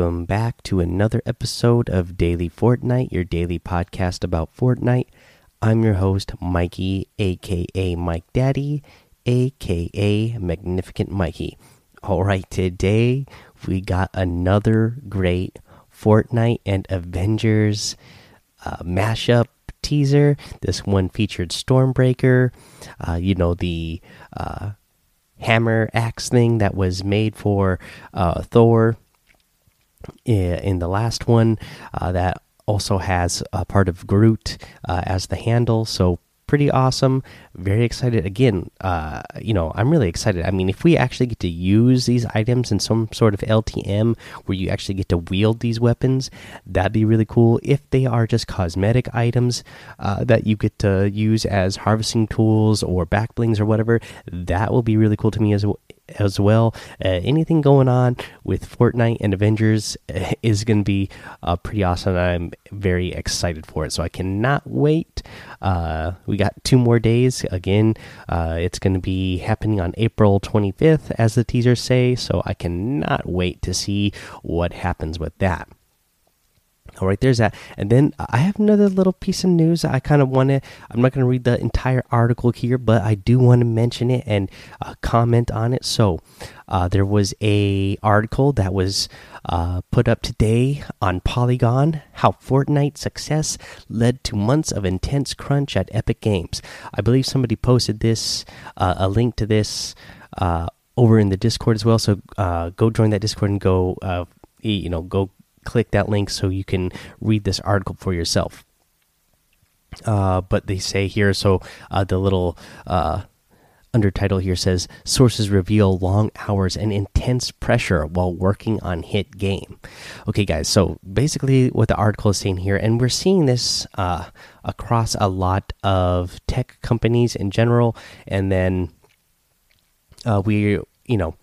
Welcome back to another episode of Daily Fortnite, your daily podcast about Fortnite. I'm your host, Mikey, aka Mike Daddy, aka Magnificent Mikey. All right, today we got another great Fortnite and Avengers uh, mashup teaser. This one featured Stormbreaker, uh, you know, the uh, hammer axe thing that was made for uh, Thor in the last one. Uh, that also has a part of Groot uh, as the handle. So pretty awesome. Very excited. Again, uh, you know, I'm really excited. I mean, if we actually get to use these items in some sort of LTM where you actually get to wield these weapons, that'd be really cool. If they are just cosmetic items uh, that you get to use as harvesting tools or backblings or whatever, that will be really cool to me as well as well. Uh, anything going on with Fortnite and Avengers uh, is going to be uh, pretty awesome. I'm very excited for it. So I cannot wait. Uh, we got two more days. Again, uh, it's going to be happening on April 25th, as the teasers say. So I cannot wait to see what happens with that. All right, there's that. And then I have another little piece of news. I kind of want to, I'm not going to read the entire article here, but I do want to mention it and uh, comment on it. So, uh, there was a article that was uh, put up today on Polygon how Fortnite success led to months of intense crunch at Epic Games. I believe somebody posted this, uh, a link to this uh, over in the Discord as well. So uh, go join that Discord and go, you know, go click that link so you can read this article for yourself. Uh, but they say here, so uh, the little uh, undertitle here says sources reveal long hours and intense pressure while working on hit game. Okay, guys, so basically what the article is saying here, and we're seeing this uh, across a lot of tech companies in general, and then uh, we, you know,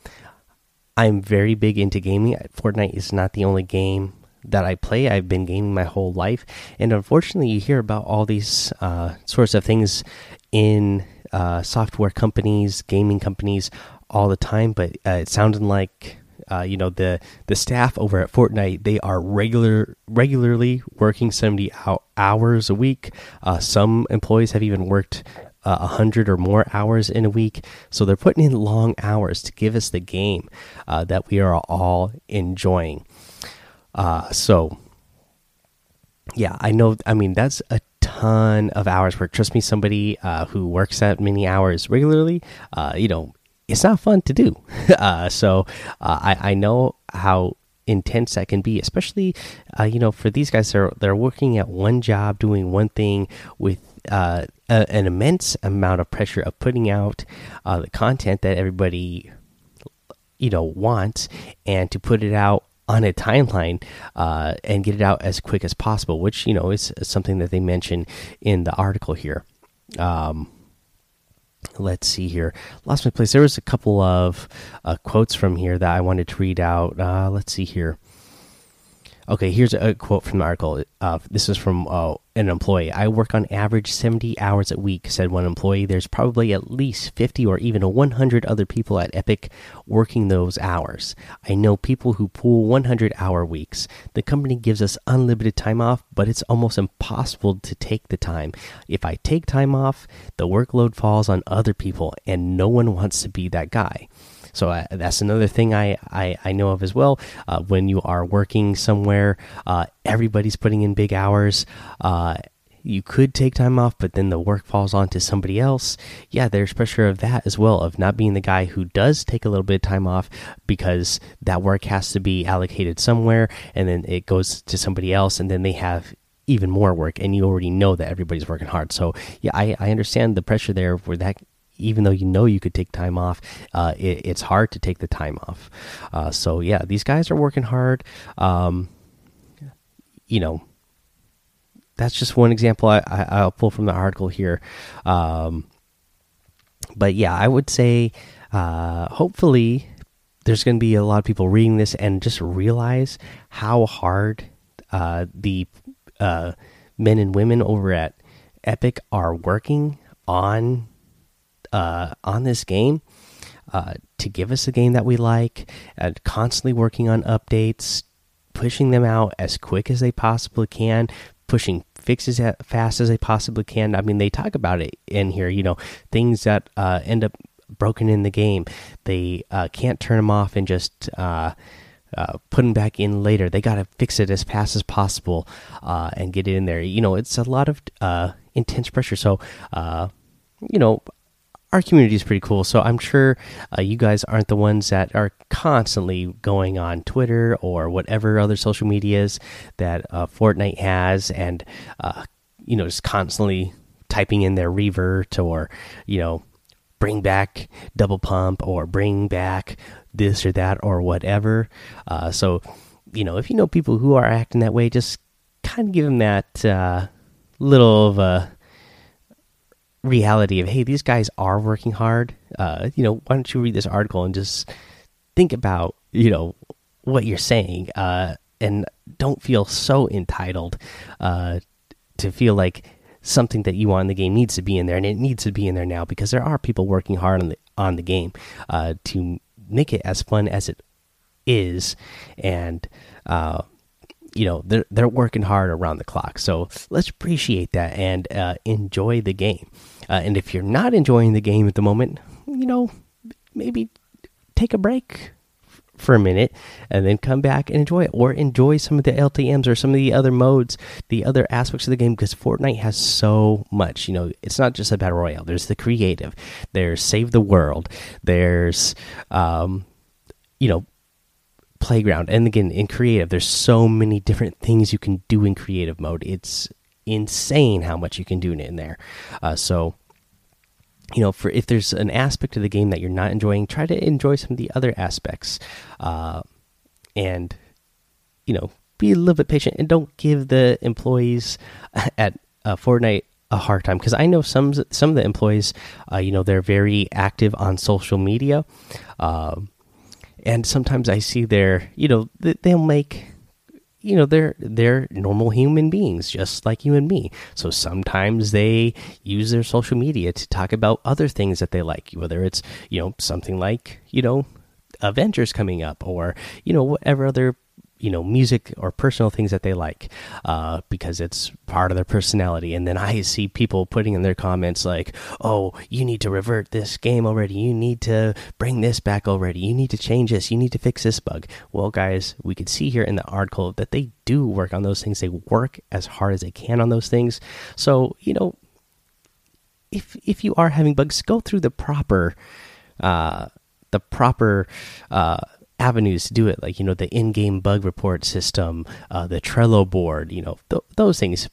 I'm very big into gaming. Fortnite is not the only game that I play. I've been gaming my whole life, and unfortunately, you hear about all these uh, sorts of things in uh, software companies, gaming companies, all the time. But uh, it sounded like uh, you know the the staff over at Fortnite they are regular regularly working seventy hours a week. Uh, some employees have even worked uh, 100 or more hours in a week. So they're putting in long hours to give us the game uh, that we are all enjoying. Uh, so, yeah, I know. I mean, that's a ton of hours work. Trust me, somebody uh, who works that many hours regularly, uh, you know, it's not fun to do. Uh, so I, I know how intense that can be especially uh, you know for these guys they're they're working at one job doing one thing with an immense amount of pressure of putting out uh, the content that everybody you know wants and to put it out on a timeline uh, and get it out as quick as possible which you know is something that they mention in the article here. Um, let's see here. Lost my place. There was a couple of uh, quotes from here that i wanted to read out. Uh, let's see here okay here's a quote from the article uh, this is from uh, an employee. I work on average 70 hours a week said one employee. There's probably at least 50 or even 100 other people at epic working those hours. I know people who pull 100 hour weeks. The company gives us unlimited time off but it's almost impossible to take the time. If i take time off the workload falls on other people and no one wants to be that guy so uh, that's another thing I, I, I know of as well. Uh, when you are working somewhere, uh, everybody's putting in big hours. Uh, you could take time off, but then the work falls onto somebody else. Yeah, there's pressure of that as well, of not being the guy who does take a little bit of time off because that work has to be allocated somewhere, and then it goes to somebody else, and then they have even more work, and you already know that everybody's working hard. So yeah, I, I understand the pressure there where that even though you know you could take time off, uh, it, it's hard to take the time off. Uh, so yeah, these guys are working hard. Um, you know, that's just one example I, will pull from the article here. Um, but yeah, I would say uh, hopefully there's going to be a lot of people reading this and just realize how hard uh, the uh, men and women over at Epic are working on uh, on this game uh, to give us a game that we like, and constantly working on updates pushing them out as quick as they possibly can, pushing fixes as fast as they possibly can. I mean, they talk about it in here, you know, things that uh, end up broken in the game. They uh, can't turn them off and just uh, uh, put them back in later. They got to fix it as fast as possible uh, and get it in there. You know, it's a lot of uh, intense pressure. So, uh, you know, our community is pretty cool. So I'm sure uh, you guys aren't the ones that are constantly going on Twitter or whatever other social medias that uh, Fortnite has, and uh, you know just constantly typing in their revert or you know bring back double pump or bring back this or that or whatever. Uh, so you know if you know people who are acting that way, just kind of give them that uh, little of a reality of hey these guys are working hard. Uh you know why don't you read this article and just think about you know what you're saying uh and don't feel so entitled uh to feel like something that you want in the game needs to be in there and it needs to be in there now because there are people working hard on the on the game uh to make it as fun as it is. And uh you know they're they're working hard around the clock. So let's appreciate that and uh, enjoy the game uh, and if you're not enjoying the game at the moment you know maybe take a break for a minute and then come back and enjoy it or enjoy some of the LTMs or some of the other modes the other aspects of the game because Fortnite has so much you know it's not just a battle royale. There's the creative there's save the world there's um you know playground and again in creative there's so many different things you can do in creative mode. It's insane how much you can do in there. Uh, so you know for if there's an aspect of the game that you're not enjoying try to enjoy some of the other aspects uh, and you know be a little bit patient and don't give the employees at uh, Fortnite a hard time. Because I know some some of the employees, uh, you know, they're very active on social media, um, and sometimes I see their, you know, they'll make, you know, they're they're normal human beings just like you and me. So sometimes they use their social media to talk about other things that they like, whether it's you know something like you know Avengers coming up or you know whatever other you know music or personal things that they like uh, because it's part of their personality. And then i see people putting in their comments like oh you need to revert this game already. You need to bring this back already. You need to change this. You need to fix this bug. Well guys we could see here in the article that they do work on those things. They work as hard as they can on those things. So you know if if you are having bugs go through the proper uh the proper uh avenues to do it like you know the in-game bug report system uh, the trello board you know th those things.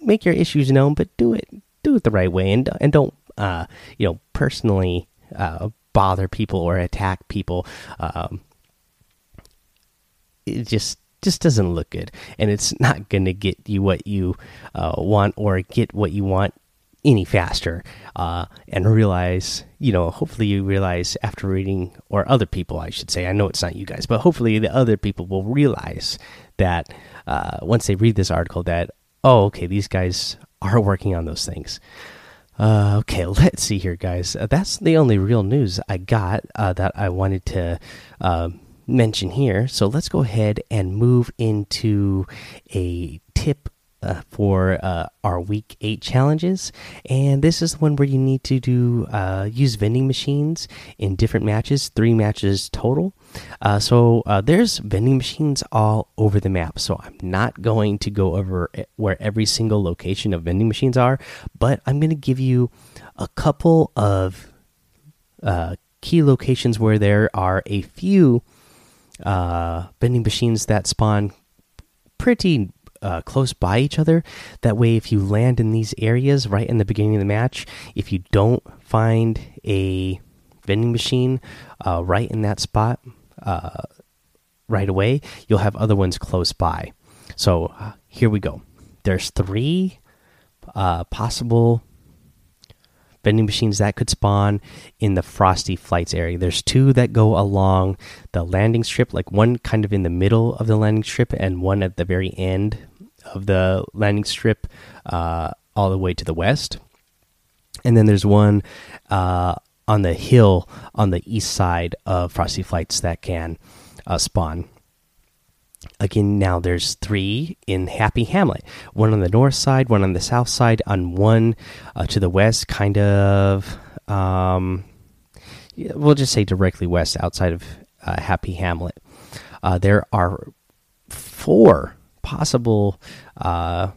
Make your issues known but do it do it the right way and and don't uh, you know personally uh, bother people or attack people. Um, it just just doesn't look good. And it's not going to get you what you uh, want or get what you want any faster uh, and realize you know hopefully you realize after reading or other people i should say i know it's not you guys but hopefully the other people will realize that uh, once they read this article that oh okay these guys are working on those things. Uh, okay let's see here guys. Uh, that's the only real news i got uh, that i wanted to uh, mention here. So let's go ahead and move into a tip uh, for uh, our week eight challenges, and this is the one where you need to do uh, use vending machines in different matches, three matches total. Uh, so uh, there's vending machines all over the map. So I'm not going to go over where every single location of vending machines are, but I'm going to give you a couple of uh, key locations where there are a few vending machines that spawn pretty uh, close by each other. That way, if you land in these areas right in the beginning of the match, if you don't find a vending machine uh, right in that spot uh, right away, you'll have other ones close by. So here we go. There's three uh, possible vending machines that could spawn in the frosty flights area there's two that go along the landing strip like one kind of in the middle of the landing strip and one at the very end of the landing strip uh, all the way to the west. And then there's one uh, on the hill on the east side of Frosty Flights that can uh, spawn. again now there's three in happy hamlet one on the north side one on the south side on one to the west kind of um, we'll just say directly west outside of uh, happy hamlet uh, there are four possible uh,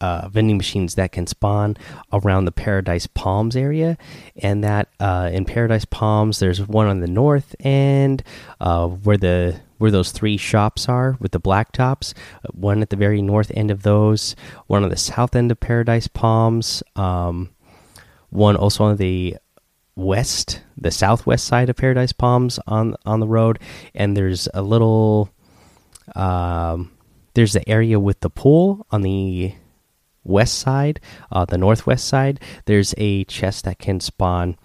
uh, vending machines that can spawn around the Paradise Palms area, and that uh, in Paradise Palms there's one on the north end uh, where the where those three shops are with the black tops. One at the very north end of those, one on the south end of Paradise Palms, um, one also on the west, the southwest side of Paradise Palms on on the road, and there's a little. Um, there's the area with the pool on the west side, uh, the northwest side, there's a chest that can spawn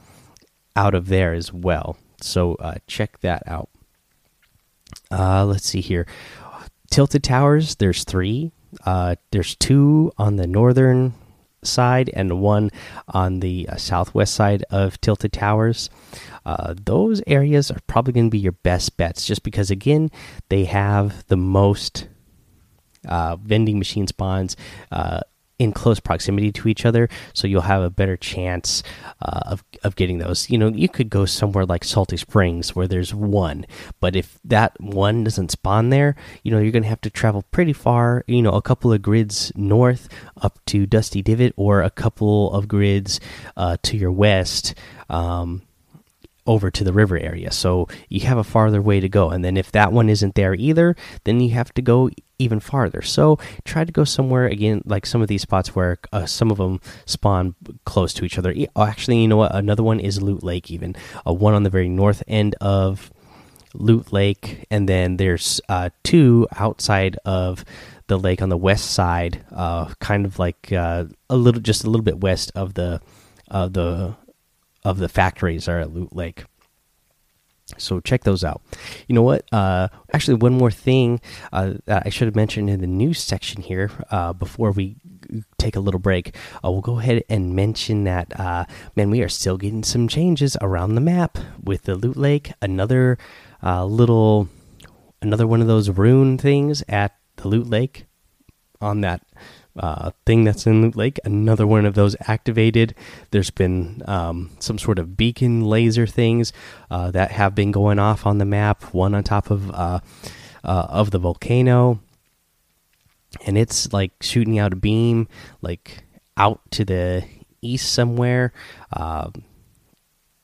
out of there as well. So uh, check that out. Uh, let's see here. Tilted Towers, there's three. Uh, there's two on the northern side and one on the uh, southwest side of Tilted Towers. Uh, those areas are probably going to be your best bets just because, again, they have the most uh, vending machine spawns in close proximity to each other, so you'll have a better chance uh, of of getting those. You know, you could go somewhere like Salty Springs where there's one, but if that one doesn't spawn there, you know, you're gonna have to travel pretty far. You know, a couple of grids north up to Dusty Divot, or a couple of grids uh, to your west. Um, over to the river area. So you have a farther way to go. And then if that one isn't there either, then you have to go even farther. So try to go somewhere again, like some of these spots where uh, some of them spawn close to each other. Oh, actually, you know what? Another one is Loot Lake, even uh, one on the very north end of Loot Lake, and then there's uh, two outside of the lake on the west side, uh, kind of like uh, a little, just a little bit west of the of the of the factories are at Loot Lake. So check those out. You know what? Uh, actually, one more thing uh, that I should have mentioned in the news section here uh, before we take a little break. Uh, we'll go ahead and mention that, uh, man, we are still getting some changes around the map with the Loot Lake. Another uh, little, another one of those rune things at the Loot Lake on that uh, thing that's in Loot Lake. Another one of those activated. There's been um, some sort of beacon laser things uh, that have been going off on the map. One on top of uh, uh of the volcano, and it's like shooting out a beam like out to the east somewhere. Um,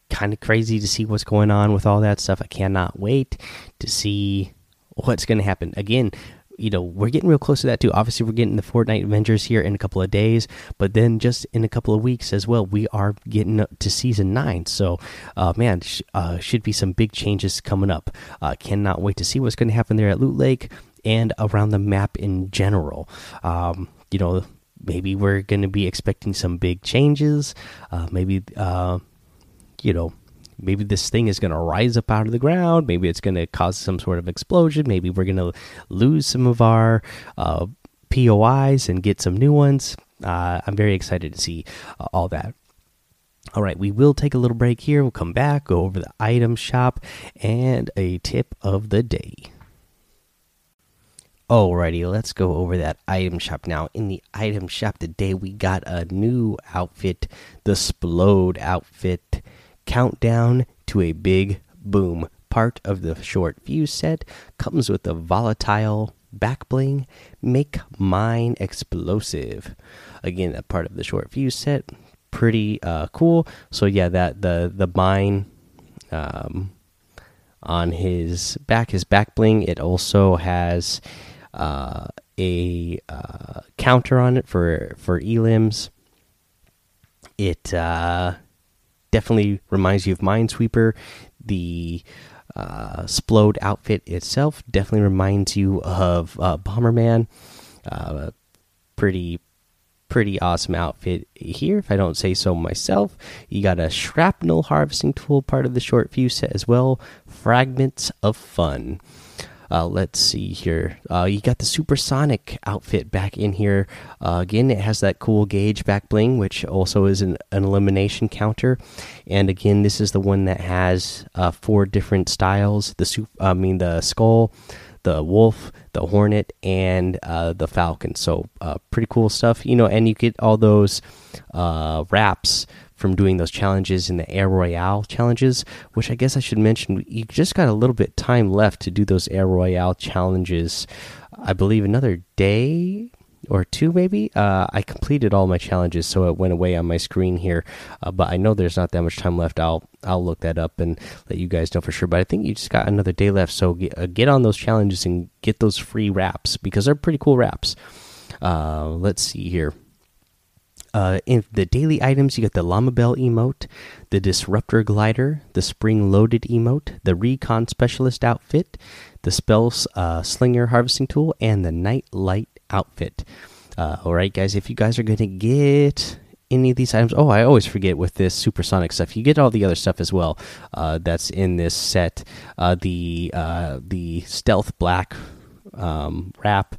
kind of crazy to see what's going on with all that stuff. I cannot wait to see what's going to happen. Again, you know we're getting real close to that too. Obviously we're getting the fortnite avengers here in a couple of days but then just in a couple of weeks as well we are getting to season nine. So uh, man sh uh, should be some big changes coming up. Uh, cannot wait to see what's going to happen there at loot lake and around the map in general. Um, you know maybe we're going to be expecting some big changes. Uh, maybe uh, you know maybe this thing is going to rise up out of the ground. Maybe it's going to cause some sort of explosion. Maybe we're going to lose some of our uh, POIs and get some new ones. Uh, I'm very excited to see uh, all that. All right, we will take a little break here. We'll come back, go over the item shop, and a tip of the day. Alrighty, let's go over that item shop now. In the item shop today, we got a new outfit, the Splode outfit. Countdown to a Big Boom. Part of the short fuse set comes with a volatile back bling. Make mine explosive. Again, a part of the short fuse set. Pretty uh, cool. So yeah, that the the mine um, on his back, his back bling. It also has uh, a uh, counter on it for for elims. It uh, definitely reminds you of Minesweeper. The uh, Splode outfit itself definitely reminds you of uh, Bomberman. Uh, pretty, pretty awesome outfit here, if I don't say so myself. You got a shrapnel harvesting tool, part of the short fuse set as well. Fragments of fun. Uh, let's see here. Uh, you got the supersonic outfit back in here. Uh, again, it has that cool gauge back bling, which also is an, an elimination counter. And again, this is the one that has uh, four different styles. The soup, I mean the skull, the wolf, the hornet, and uh, the falcon. So uh, pretty cool stuff, you know. And you get all those wraps from doing those challenges in the Air Royale challenges, which I guess I should mention. You just got a little bit time left to do those Air Royale challenges. I believe another day or two, maybe. Uh, I completed all my challenges, so it went away on my screen here. Uh, but I know there's not that much time left. I'll I'll look that up and let you guys know for sure. But I think you just got another day left, so get, uh, get on those challenges and get those free wraps because they're pretty cool wraps. Uh, let's see here. Uh, in the daily items, you got the Llama Bell emote, the Disruptor Glider, the Spring Loaded emote, the Recon Specialist outfit, the Spells uh, Slinger Harvesting Tool, and the Night Light outfit. Uh, all right, guys, if you guys are going to get any of these items, oh, I always forget with this supersonic stuff. You get all the other stuff as well. Uh, that's in this set. Uh, the uh, the Stealth Black um, wrap,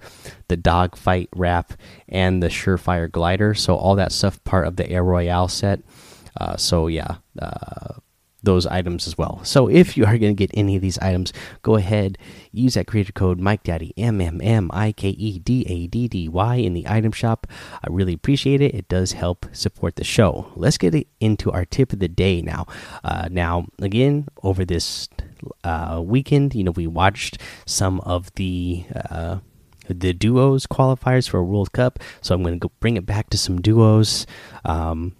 the dogfight wrap, and the surefire glider. So all that stuff part of the Air Royale set. Uh, so yeah, uh, those items as well. So if you are going to get any of these items, go ahead use that creator code Mike Daddy M M M I K E D A D D Y in the item shop. I really appreciate it. It does help support the show. Let's get into our tip of the day now. Uh, now again over this uh, weekend, you know we watched some of the. Uh, the duos qualifiers for a World Cup, so I'm going to go bring it back to some duos. Um,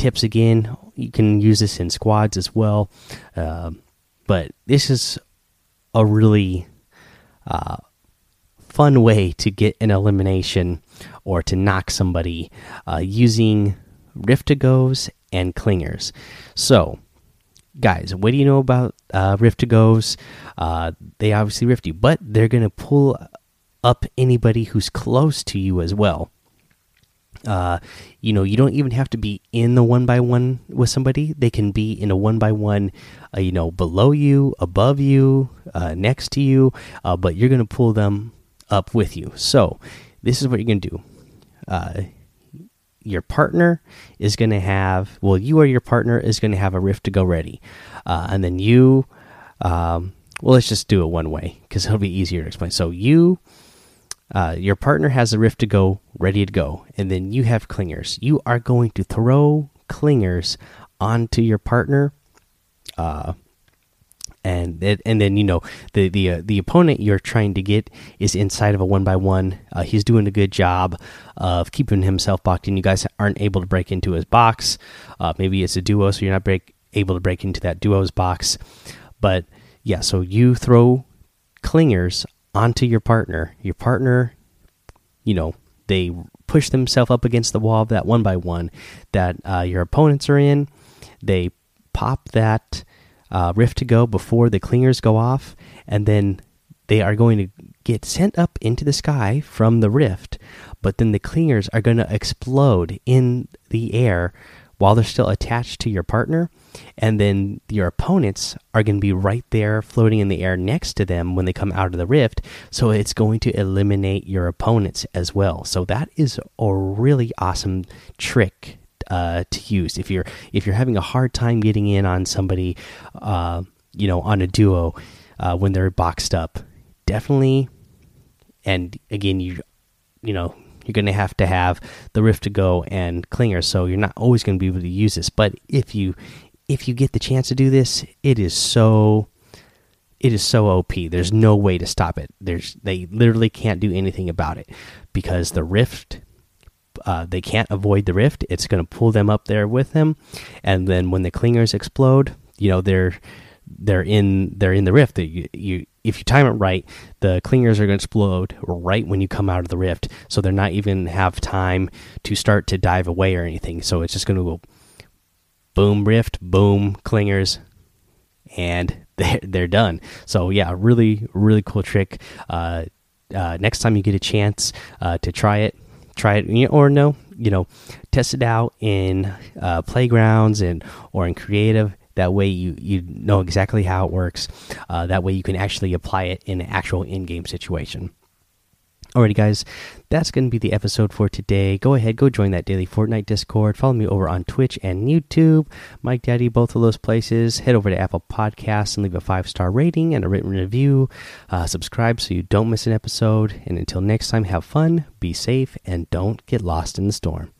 tips again. You can use this in squads as well. Uh, but this is a really uh, fun way to get an elimination or to knock somebody uh, using rift-to-goes and clingers. So, guys, what do you know about uh, rift-to-goes? Uh, they obviously rift you, but they're going to pull up anybody who's close to you as well uh, you know, you don't even have to be in the one by one with somebody. They can be in a one by one, uh, you know, below you, above you, uh, next to you, uh, but you're going to pull them up with you. So, this is what you're going to do. Uh, your partner is going to have, well, you or your partner is going to have a rift to go ready. Uh, and then you, um, well, let's just do it one way because it'll be easier to explain. So, you uh, your partner has a rift to go ready to go, and then you have clingers. You are going to throw clingers onto your partner, uh, and it, and then you know the the uh, the opponent you're trying to get is inside of a one by one. He's doing a good job of keeping himself boxed in. You guys aren't able to break into his box. Uh, maybe it's a duo, so you're not break able to break into that duo's box. But yeah, so you throw clingers onto your partner. Your partner, you know, they push themselves up against the wall of that one by one that uh, your opponents are in. They pop that uh, rift to go before the clingers go off, and then they are going to get sent up into the sky from the rift. But then the clingers are going to explode in the air while they're still attached to your partner and then your opponents are going to be right there floating in the air next to them when they come out of the rift. So it's going to eliminate your opponents as well. So that is a really awesome trick uh, to use. If you're if you're having a hard time getting in on somebody uh, you know on a duo uh, when they're boxed up definitely and again you you know you're going to have to have the rift to go and clinger so you're not always going to be able to use this. But if you if you get the chance to do this it is so it is so op there's no way to stop it. There's they literally can't do anything about it because the rift uh, they can't avoid the rift. It's going to pull them up there with them and then when the clingers explode you know they're they're in they're in the rift. You, you if you time it right, the clingers are going to explode right when you come out of the rift. So they're not even have time to start to dive away or anything. So it's just going to go boom rift, boom clingers, and they're they're done. So yeah, really really cool trick. Uh, uh, next time you get a chance uh, to try it, try it or no, you know, test it out in uh, playgrounds and or in creative That way, you you know exactly how it works. Uh, that way, you can actually apply it in an actual in-game situation. Alrighty, guys, that's going to be the episode for today. Go ahead, go join that daily Fortnite Discord. Follow me over on Twitch and YouTube. Mike Daddy, both of those places. Head over to Apple Podcasts and leave a five star rating and a written review. Uh, subscribe so you don't miss an episode. And until next time, have fun, be safe, and don't get lost in the storm.